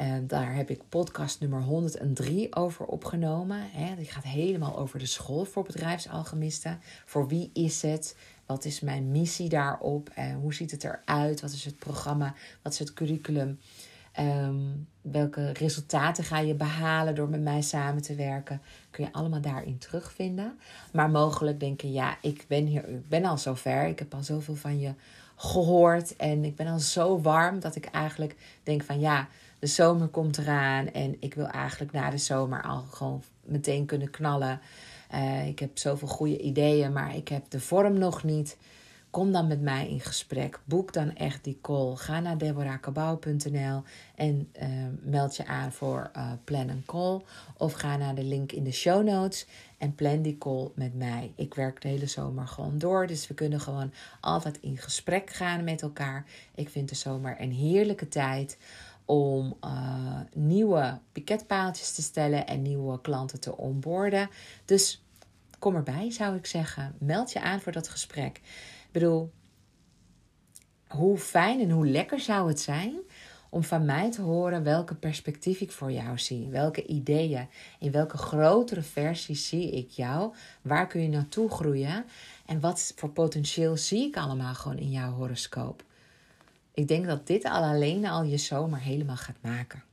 Uh, daar heb ik podcast nummer 103 over opgenomen. Die gaat helemaal over de school voor bedrijfsalchemisten. Voor wie is het? Wat is mijn missie daarop? Uh, hoe ziet het eruit? Wat is het programma? Wat is het curriculum? Um, welke resultaten ga je behalen door met mij samen te werken? Kun je allemaal daarin terugvinden. Maar mogelijk denken, ja, ik ben hier, ik ben al zover. Ik heb al zoveel van je gehoord. En ik ben al zo warm dat ik eigenlijk denk van ja de zomer komt eraan en ik wil eigenlijk na de zomer al gewoon meteen kunnen knallen. Uh, ik heb zoveel goede ideeën, maar ik heb de vorm nog niet. Kom dan met mij in gesprek. Boek dan echt die call. Ga naar deborahkabau.nl en uh, meld je aan voor uh, plan een call. Of ga naar de link in de show notes en plan die call met mij. Ik werk de hele zomer gewoon door, dus we kunnen gewoon altijd in gesprek gaan met elkaar. Ik vind de zomer een heerlijke tijd om uh, nieuwe piketpaaltjes te stellen en nieuwe klanten te onboorden. Dus kom erbij, zou ik zeggen. Meld je aan voor dat gesprek. Ik bedoel, hoe fijn en hoe lekker zou het zijn om van mij te horen welke perspectief ik voor jou zie, welke ideeën, in welke grotere versie zie ik jou, waar kun je naartoe groeien en wat voor potentieel zie ik allemaal gewoon in jouw horoscoop. Ik denk dat dit al alleen al je zomer helemaal gaat maken.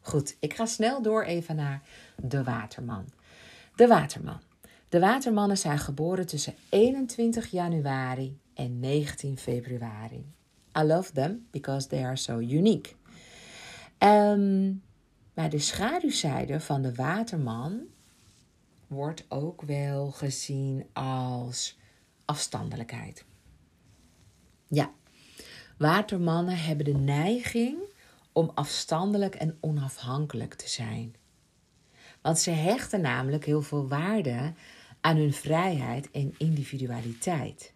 Goed, ik ga snel door even naar de waterman. De waterman. De watermannen zijn geboren tussen 21 januari en 19 februari. I love them because they are so unique. Um, maar de schaduwzijde van de waterman wordt ook wel gezien als afstandelijkheid. Ja, Watermannen hebben de neiging om afstandelijk en onafhankelijk te zijn. Want ze hechten namelijk heel veel waarde aan hun vrijheid en individualiteit.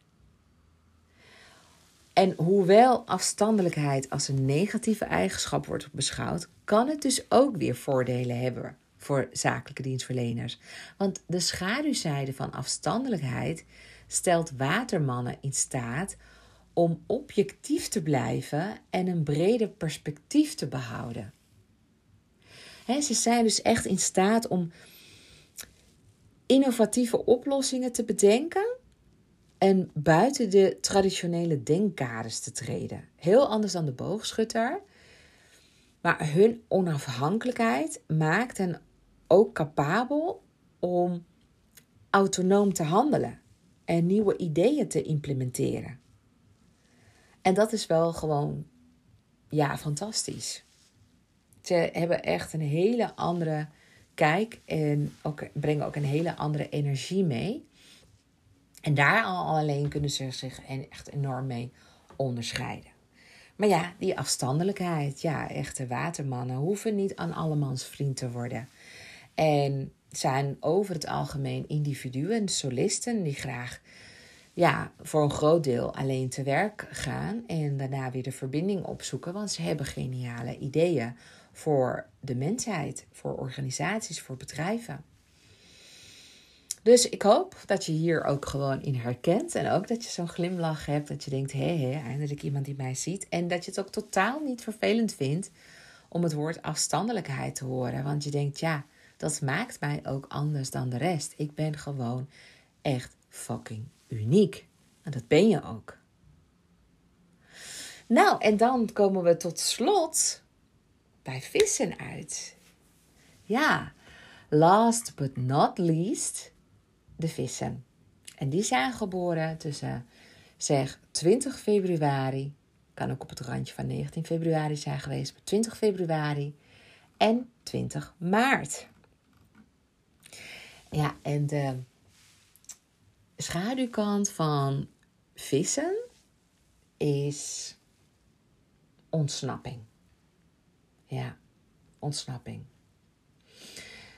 En hoewel afstandelijkheid als een negatieve eigenschap wordt beschouwd, kan het dus ook weer voordelen hebben voor zakelijke dienstverleners. Want de schaduwzijde van afstandelijkheid stelt watermannen in staat om objectief te blijven en een breder perspectief te behouden. ze zijn dus echt in staat om innovatieve oplossingen te bedenken en buiten de traditionele denkkaders te treden. Heel anders dan de boogschutter. Maar hun onafhankelijkheid maakt hen ook capabel om autonoom te handelen en nieuwe ideeën te implementeren. En dat is wel gewoon, ja, fantastisch. Ze hebben echt een hele andere kijk en ook, brengen ook een hele andere energie mee. En daar al alleen kunnen ze zich echt enorm mee onderscheiden. Maar ja, die afstandelijkheid, ja, echte watermannen hoeven niet aan allemans vriend te worden. En zijn over het algemeen individuen, solisten, die graag ja, voor een groot deel alleen te werk gaan en daarna weer de verbinding opzoeken, want ze hebben geniale ideeën voor de mensheid, voor organisaties, voor bedrijven. Dus ik hoop dat je hier ook gewoon in herkent. En ook dat je zo'n glimlach hebt. Dat je denkt, hé, hé, eindelijk iemand die mij ziet. En dat je het ook totaal niet vervelend vindt om het woord afstandelijkheid te horen. Want je denkt, ja, dat maakt mij ook anders dan de rest. Ik ben gewoon echt fucking uniek. En dat ben je ook. Nou, en dan komen we tot slot bij vissen uit. Ja, last but not least, de vissen. En die zijn geboren tussen, zeg, 20 februari, kan ook op het randje van 19 februari zijn geweest, maar 20 februari en 20 maart. Ja, en de schaduwkant van vissen is ontsnapping. Ja, ontsnapping.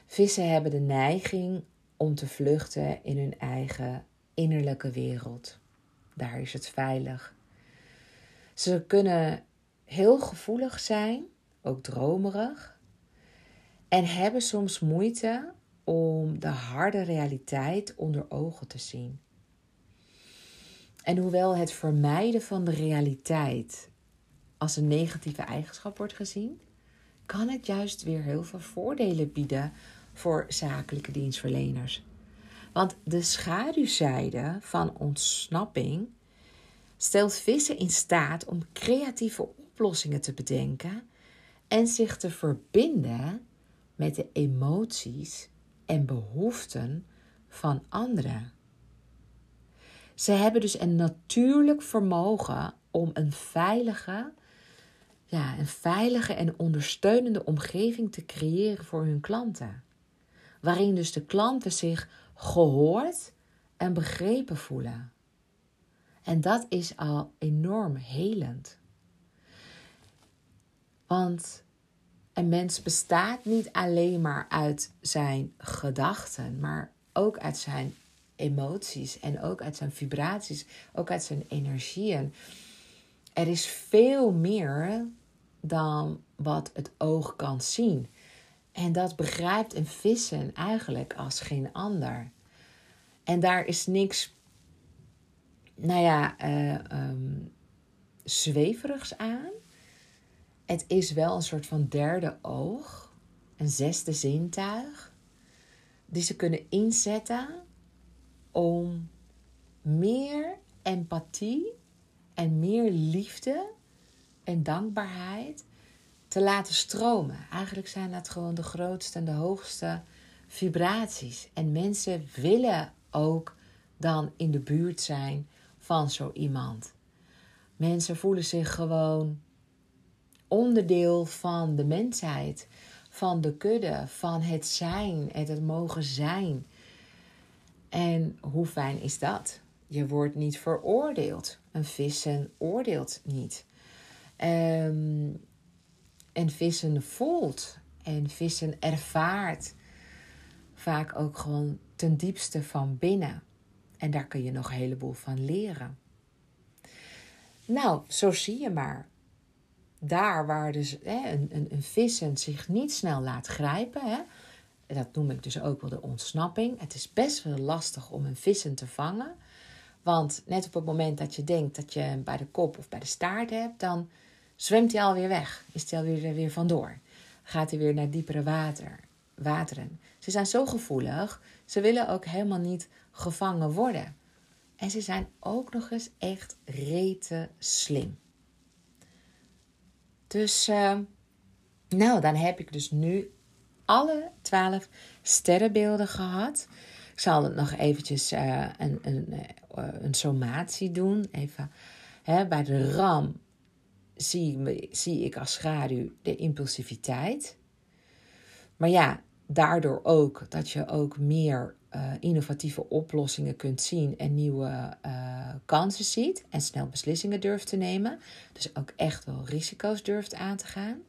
Vissen hebben de neiging om te vluchten in hun eigen innerlijke wereld. Daar is het veilig. Ze kunnen heel gevoelig zijn, ook dromerig, en hebben soms moeite om de harde realiteit onder ogen te zien. En hoewel het vermijden van de realiteit als een negatieve eigenschap wordt gezien, kan het juist weer heel veel voordelen bieden voor zakelijke dienstverleners. Want de schaduwzijde van ontsnapping stelt vissen in staat om creatieve oplossingen te bedenken en zich te verbinden met de emoties en behoeften van anderen. Ze hebben dus een natuurlijk vermogen om een veilige, ja, een veilige en ondersteunende omgeving te creëren voor hun klanten. Waarin dus de klanten zich gehoord en begrepen voelen. En dat is al enorm helend. Want een mens bestaat niet alleen maar uit zijn gedachten, maar ook uit zijn emoties en ook uit zijn vibraties, ook uit zijn energieën. Er is veel meer dan wat het oog kan zien. En dat begrijpt een vissen eigenlijk als geen ander. En daar is niks, nou ja, uh, zweverigs aan. Het is wel een soort van derde oog, een zesde zintuig, die ze kunnen inzetten om meer empathie en meer liefde en dankbaarheid te laten stromen. Eigenlijk zijn dat gewoon de grootste en de hoogste vibraties. En mensen willen ook dan in de buurt zijn van zo iemand. Mensen voelen zich gewoon onderdeel van de mensheid, van de kudde, van het zijn, het, het mogen zijn. En hoe fijn is dat? Je wordt niet veroordeeld. Een vissen oordeelt niet. Um, en vissen voelt en vissen ervaart vaak ook gewoon ten diepste van binnen. En daar kun je nog een heleboel van leren. Nou, zo zie je maar. Daar waar dus hè, een, een, een vissen zich niet snel laat grijpen, hè, dat noem ik dus ook wel de ontsnapping. Het is best wel lastig om een vissen te vangen. Want net op het moment dat je denkt dat je hem bij de kop of bij de staart hebt, dan zwemt hij alweer weg. Is hij alweer er weer vandoor. Gaat hij weer naar diepere water, wateren. Ze zijn zo gevoelig. Ze willen ook helemaal niet gevangen worden. En ze zijn ook nog eens echt rete slim. Dus, uh, nou, dan heb ik dus nu alle twaalf sterrenbeelden gehad. Ik zal het nog eventjes uh, een, een, uh, een sommatie doen. Even, hè, bij de ram zie, zie ik als schaduw de impulsiviteit. Maar ja, daardoor ook dat je ook meer uh, innovatieve oplossingen kunt zien en nieuwe uh, kansen ziet en snel beslissingen durft te nemen. Dus ook echt wel risico's durft aan te gaan.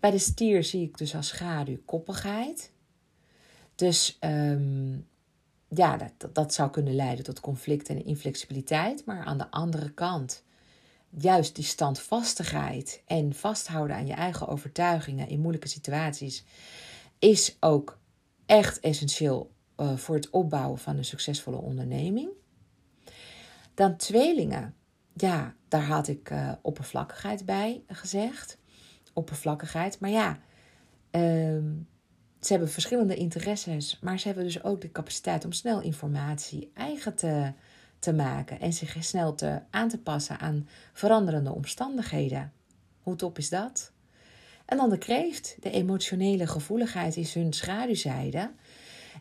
Bij de stier zie ik dus als schaduw koppigheid. Dus um, ja, dat, dat zou kunnen leiden tot conflict en inflexibiliteit. Maar aan de andere kant, juist die standvastigheid en vasthouden aan je eigen overtuigingen in moeilijke situaties is ook echt essentieel uh, voor het opbouwen van een succesvolle onderneming. Dan tweelingen. Ja, daar had ik uh, oppervlakkigheid bij gezegd. Oppervlakkigheid. Maar ja, uh, ze hebben verschillende interesses. Maar ze hebben dus ook de capaciteit om snel informatie eigen te, te maken. En zich snel te, aan te passen aan veranderende omstandigheden. Hoe top is dat? En dan de kreeft. De emotionele gevoeligheid is hun schaduwzijde.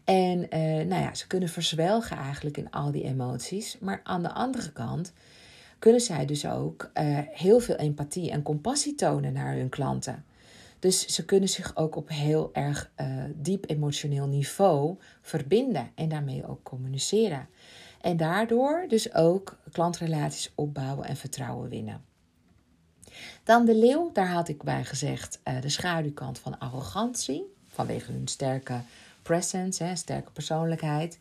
En uh, nou ja, ze kunnen verzwelgen eigenlijk in al die emoties. Maar aan de andere kant kunnen zij dus ook uh, heel veel empathie en compassie tonen naar hun klanten. Dus ze kunnen zich ook op heel erg uh, diep emotioneel niveau verbinden en daarmee ook communiceren. En daardoor dus ook klantrelaties opbouwen en vertrouwen winnen. Dan de leeuw, daar had ik bij gezegd de schaduwkant van arrogantie, vanwege hun sterke presence, sterke persoonlijkheid.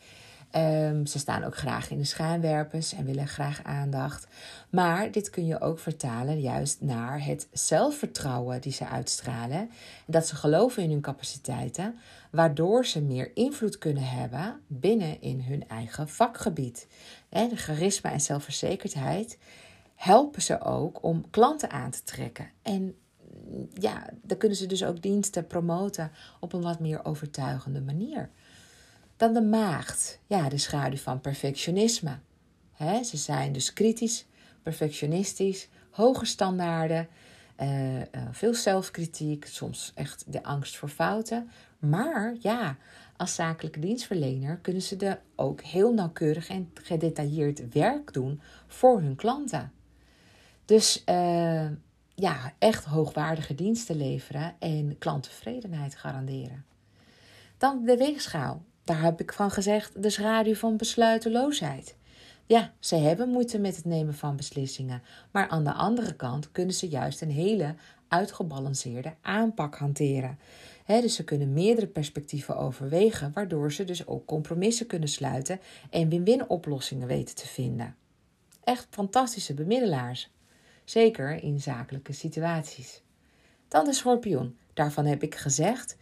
Um, ze staan ook graag in de schijnwerpers en willen graag aandacht. Maar dit kun je ook vertalen juist naar het zelfvertrouwen die ze uitstralen. Dat ze geloven in hun capaciteiten, waardoor ze meer invloed kunnen hebben binnen in hun eigen vakgebied. De charisma en zelfverzekerdheid helpen ze ook om klanten aan te trekken. En ja, dan kunnen ze dus ook diensten promoten op een wat meer overtuigende manier. Dan de maagd, ja, de schaduw van perfectionisme. ze zijn dus kritisch, perfectionistisch, hoge standaarden, uh, uh, veel zelfkritiek, soms echt de angst voor fouten. Maar ja, als zakelijke dienstverlener kunnen ze er ook heel nauwkeurig en gedetailleerd werk doen voor hun klanten. Dus uh, ja, echt hoogwaardige diensten leveren en klanttevredenheid garanderen. Dan de weegschaal. Daar heb ik van gezegd de schaduw van besluiteloosheid. Ja, ze hebben moeite met het nemen van beslissingen, maar aan de andere kant kunnen ze juist een hele uitgebalanceerde aanpak hanteren. dus ze kunnen meerdere perspectieven overwegen, waardoor ze dus ook compromissen kunnen sluiten en win-win oplossingen weten te vinden. Echt fantastische bemiddelaars zeker in zakelijke situaties. Dan de schorpioen. Daarvan heb ik gezegd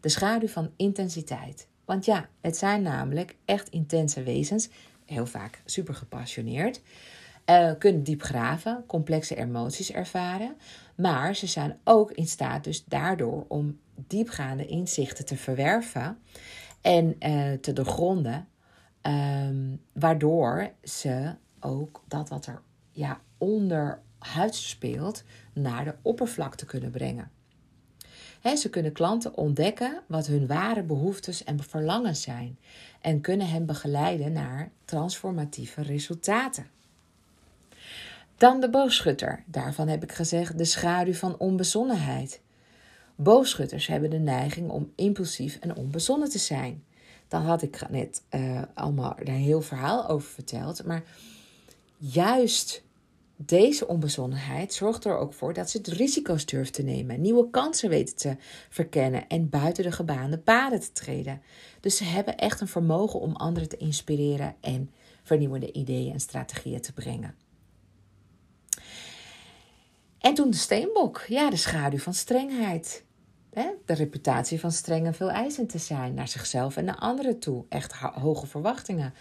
de schaduw van intensiteit. Want ja, het zijn namelijk echt intense wezens, heel vaak super gepassioneerd. Uh, kunnen diep graven, complexe emoties ervaren. Maar ze zijn ook in staat dus daardoor om diepgaande inzichten te verwerven en uh, te doorgronden. Um, waardoor ze ook dat wat er ja, onder huid speelt naar de oppervlakte kunnen brengen. ze kunnen klanten ontdekken wat hun ware behoeftes en verlangens zijn en kunnen hen begeleiden naar transformatieve resultaten. Dan de boogschutter. Daarvan heb ik gezegd de schaduw van onbezonnenheid. Boogschutters hebben de neiging om impulsief en onbezonnen te zijn. Dan had ik net uh, allemaal een heel verhaal over verteld. Maar juist deze onbezonnenheid zorgt er ook voor dat ze de risico's durft te nemen, nieuwe kansen weten te verkennen en buiten de gebaande paden te treden. Dus ze hebben echt een vermogen om anderen te inspireren en vernieuwende ideeën en strategieën te brengen. En toen de steenbok, ja, de schaduw van strengheid. De reputatie van streng en veel eisend te zijn naar zichzelf en naar anderen toe. Echt hoge verwachtingen.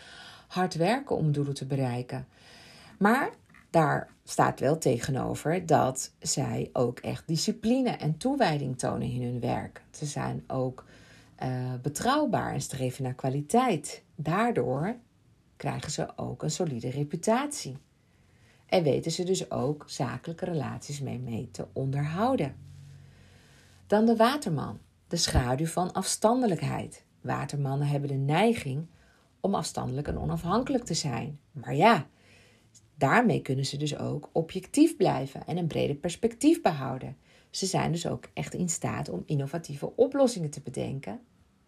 Hard werken om doelen te bereiken. Maar daar staat wel tegenover dat zij ook echt discipline en toewijding tonen in hun werk. Ze zijn ook uh, betrouwbaar en streven naar kwaliteit. Daardoor krijgen ze ook een solide reputatie. En weten ze dus ook zakelijke relaties mee, mee te onderhouden. Dan de waterman, de schaduw van afstandelijkheid. Watermannen hebben de neiging om afstandelijk en onafhankelijk te zijn. Maar ja, daarmee kunnen ze dus ook objectief blijven en een breder perspectief behouden. Ze zijn dus ook echt in staat om innovatieve oplossingen te bedenken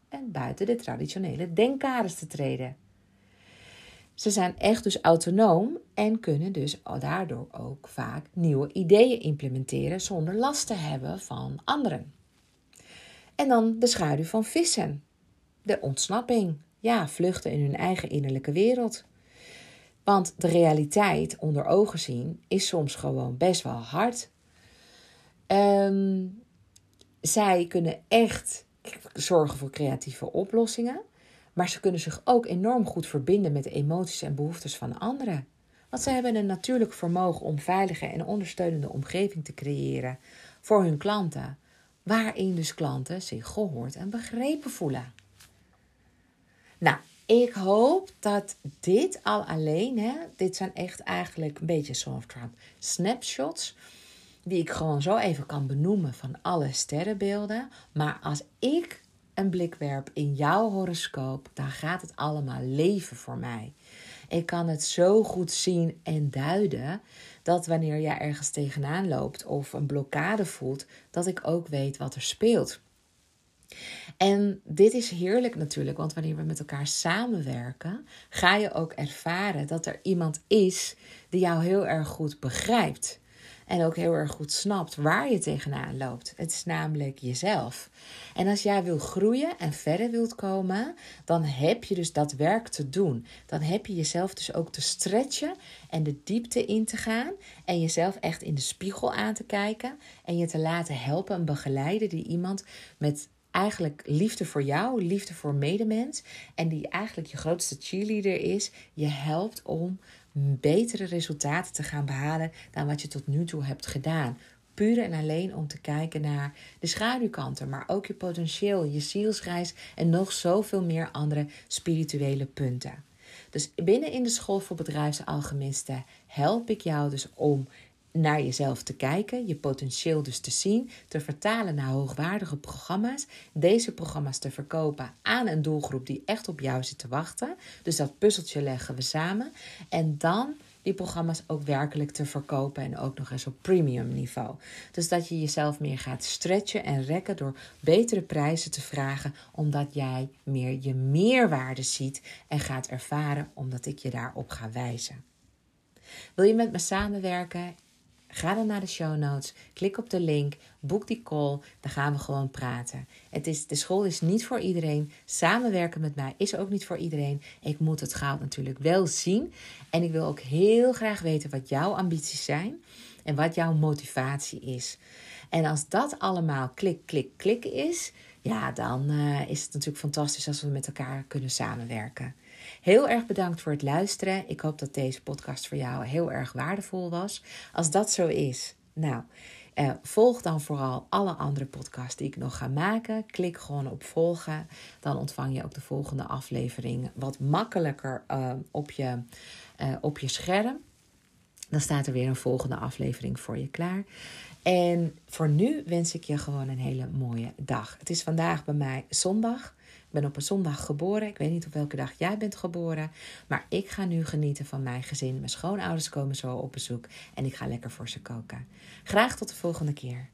en buiten de traditionele denkkaders te treden. Ze zijn echt dus autonoom en kunnen dus daardoor ook vaak nieuwe ideeën implementeren zonder last te hebben van anderen. En dan de schaduw van vissen. De ontsnapping. Ja, vluchten in hun eigen innerlijke wereld. Want de realiteit onder ogen zien is soms gewoon best wel hard. Um, zij kunnen echt zorgen voor creatieve oplossingen. Maar ze kunnen zich ook enorm goed verbinden met de emoties en behoeftes van anderen. Want ze hebben een natuurlijk vermogen om veilige en ondersteunende omgeving te creëren voor hun klanten, waarin dus klanten zich gehoord en begrepen voelen. Nou, ik hoop dat dit al alleen, hè, dit zijn echt eigenlijk een beetje soft snapshots, die ik gewoon zo even kan benoemen van alle sterrenbeelden. Maar als ik een blik werp in jouw horoscoop, dan gaat het allemaal leven voor mij. Ik kan het zo goed zien en duiden dat wanneer jij ergens tegenaan loopt of een blokkade voelt, dat ik ook weet wat er speelt. En dit is heerlijk natuurlijk, want wanneer we met elkaar samenwerken, ga je ook ervaren dat er iemand is die jou heel erg goed begrijpt. En ook heel erg goed snapt waar je tegenaan loopt. Het is namelijk jezelf. En als jij wil groeien en verder wilt komen, dan heb je dus dat werk te doen. Dan heb je jezelf dus ook te stretchen en de diepte in te gaan. En jezelf echt in de spiegel aan te kijken. En je te laten helpen en begeleiden die iemand met eigenlijk liefde voor jou, liefde voor medemens. En die eigenlijk je grootste cheerleader is. Je helpt om betere resultaten te gaan behalen dan wat je tot nu toe hebt gedaan. Puur en alleen om te kijken naar de schaduwkanten, maar ook je potentieel, je zielsreis en nog zoveel meer andere spirituele punten. Dus binnen in de School voor Bedrijfsalchemisten help ik jou dus om naar jezelf te kijken, je potentieel dus te zien, te vertalen naar hoogwaardige programma's, deze programma's te verkopen aan een doelgroep die echt op jou zit te wachten. Dus dat puzzeltje leggen we samen en dan die programma's ook werkelijk te verkopen en ook nog eens op premium niveau. Dus dat je jezelf meer gaat stretchen en rekken door betere prijzen te vragen, omdat jij meer je meerwaarde ziet en gaat ervaren omdat ik je daarop ga wijzen. Wil je met me samenwerken? Ga dan naar de show notes, klik op de link, boek die call, dan gaan we gewoon praten. Het is, de school is niet voor iedereen, samenwerken met mij is ook niet voor iedereen. Ik moet het goud natuurlijk wel zien en ik wil ook heel graag weten wat jouw ambities zijn en wat jouw motivatie is. En als dat allemaal klik, klik, klik is, ja, dan uh, is het natuurlijk fantastisch als we met elkaar kunnen samenwerken. Heel erg bedankt voor het luisteren. Ik hoop dat deze podcast voor jou heel erg waardevol was. Als dat zo is, nou, eh, volg dan vooral alle andere podcasts die ik nog ga maken. Klik gewoon op volgen. Dan ontvang je ook de volgende aflevering wat makkelijker uh, op, je, uh, op je scherm. Dan staat er weer een volgende aflevering voor je klaar. En voor nu wens ik je gewoon een hele mooie dag. Het is vandaag bij mij zondag ben op een zondag geboren. Ik weet niet op welke dag jij bent geboren. Maar ik ga nu genieten van mijn gezin. Mijn schoonouders komen zo op bezoek. En ik ga lekker voor ze koken. Graag tot de volgende keer.